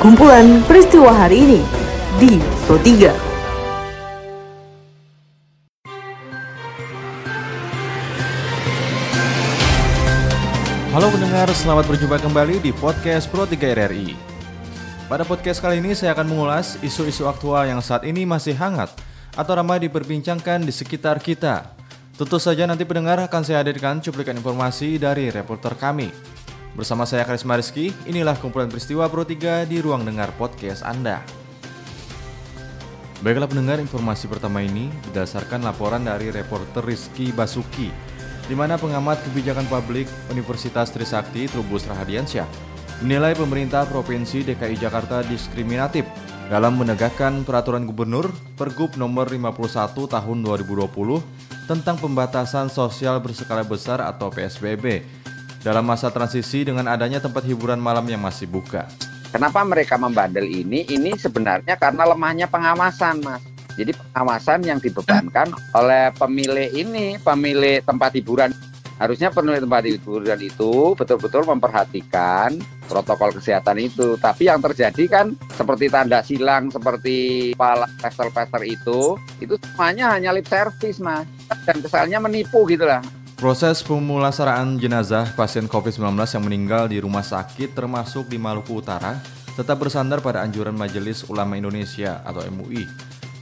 Kumpulan peristiwa hari ini di Pro 3. Halo pendengar, selamat berjumpa kembali di podcast Pro 3 RRI. Pada podcast kali ini saya akan mengulas isu-isu aktual yang saat ini masih hangat atau ramai diperbincangkan di sekitar kita. Tentu saja nanti pendengar akan saya hadirkan cuplikan informasi dari reporter kami. Bersama saya Karisma Rizky, inilah kumpulan peristiwa Pro 3 di ruang dengar podcast Anda. Baiklah pendengar, informasi pertama ini berdasarkan laporan dari reporter Rizky Basuki, di mana pengamat kebijakan publik Universitas Trisakti Trubus Rahadiansyah menilai pemerintah Provinsi DKI Jakarta diskriminatif dalam menegakkan peraturan gubernur Pergub nomor 51 tahun 2020 tentang pembatasan sosial berskala besar atau PSBB dalam masa transisi dengan adanya tempat hiburan malam yang masih buka. Kenapa mereka membandel ini? Ini sebenarnya karena lemahnya pengawasan, Mas. Jadi pengawasan yang dibebankan oleh pemilik ini, pemilik tempat hiburan. Harusnya pemilik tempat hiburan itu betul-betul memperhatikan protokol kesehatan itu. Tapi yang terjadi kan seperti tanda silang, seperti pala pester-pester itu, itu semuanya hanya lip service, Mas. Dan kesannya menipu gitu lah. Proses pemulasaraan jenazah pasien COVID-19 yang meninggal di rumah sakit termasuk di Maluku Utara tetap bersandar pada anjuran Majelis Ulama Indonesia atau MUI.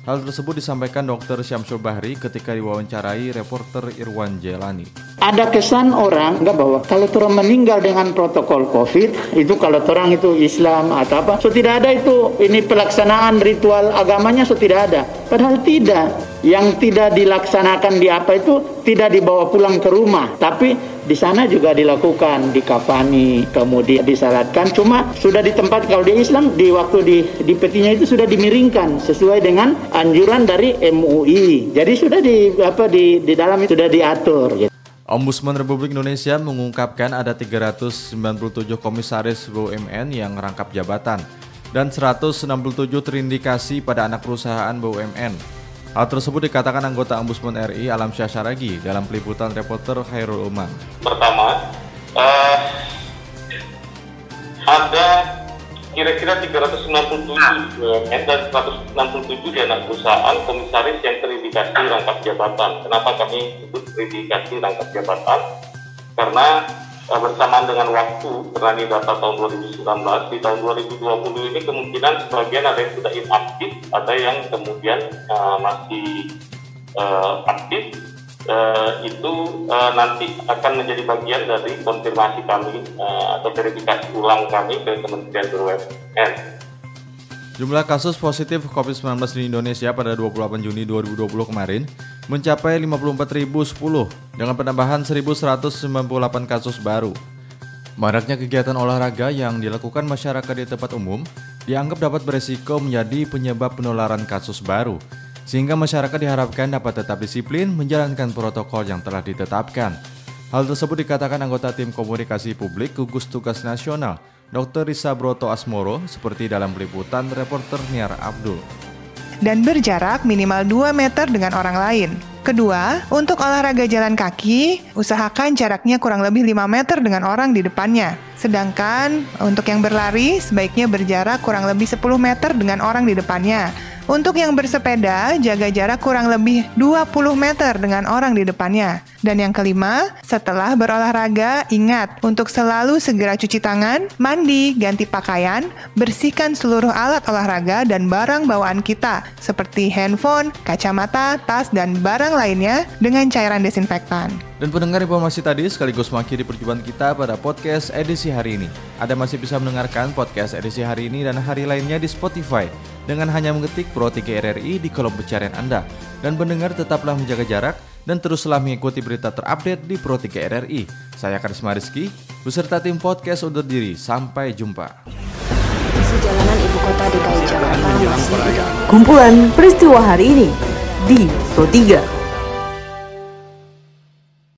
Hal tersebut disampaikan Dr. Syamsul Bahri ketika diwawancarai reporter Irwan Jelani ada kesan orang enggak bahwa kalau orang meninggal dengan protokol COVID itu kalau orang itu Islam atau apa, so tidak ada itu ini pelaksanaan ritual agamanya so tidak ada. Padahal tidak. Yang tidak dilaksanakan di apa itu tidak dibawa pulang ke rumah, tapi di sana juga dilakukan di kafani, kemudian disalatkan. Cuma sudah di tempat kalau di Islam di waktu di di petinya itu sudah dimiringkan sesuai dengan anjuran dari MUI. Jadi sudah di apa di di dalam sudah diatur. Gitu. Ombudsman Republik Indonesia mengungkapkan ada 397 komisaris BUMN yang rangkap jabatan dan 167 terindikasi pada anak perusahaan BUMN. Hal tersebut dikatakan anggota Ombudsman RI Alam Syasaragi dalam peliputan reporter Khairul Umam. Pertama, uh, ada kira-kira 367 BUMN dan 167 di anak perusahaan komisaris yang terindikasi rangkap jabatan. Kenapa kami sebut terindikasi rangkap jabatan? Karena uh, bersamaan dengan waktu berani data tahun 2019 di tahun 2020 ini kemungkinan sebagian ada yang sudah inaktif, ada yang kemudian uh, masih uh, aktif uh, itu uh, nanti akan menjadi bagian dari konfirmasi kami uh, atau verifikasi ulang kami ke Kementerian BUMN. Jumlah kasus positif COVID-19 di Indonesia pada 28 Juni 2020 kemarin mencapai 54.010 dengan penambahan 1.198 kasus baru. Maraknya kegiatan olahraga yang dilakukan masyarakat di tempat umum dianggap dapat beresiko menjadi penyebab penularan kasus baru sehingga masyarakat diharapkan dapat tetap disiplin menjalankan protokol yang telah ditetapkan. Hal tersebut dikatakan anggota tim komunikasi publik gugus tugas nasional, Dr. Risa Broto Asmoro, seperti dalam peliputan reporter Niar Abdul. Dan berjarak minimal 2 meter dengan orang lain. Kedua, untuk olahraga jalan kaki, usahakan jaraknya kurang lebih 5 meter dengan orang di depannya. Sedangkan untuk yang berlari, sebaiknya berjarak kurang lebih 10 meter dengan orang di depannya. Untuk yang bersepeda, jaga jarak kurang lebih 20 meter dengan orang di depannya. Dan yang kelima, setelah berolahraga, ingat untuk selalu segera cuci tangan, mandi, ganti pakaian, bersihkan seluruh alat olahraga dan barang bawaan kita, seperti handphone, kacamata, tas, dan barang lainnya dengan cairan desinfektan. Dan pendengar informasi tadi sekaligus mengakhiri perjumpaan kita pada podcast edisi hari ini. Anda masih bisa mendengarkan podcast edisi hari ini dan hari lainnya di Spotify dengan hanya mengetik Pro 3 RRI di kolom pencarian Anda. Dan pendengar tetaplah menjaga jarak dan teruslah mengikuti berita terupdate di Pro 3 RRI. Saya Karisma Rizky, beserta tim podcast undur diri. Sampai jumpa. Jalanan Ibu Kota DKI Jakarta Kumpulan peristiwa hari ini di Pro 3.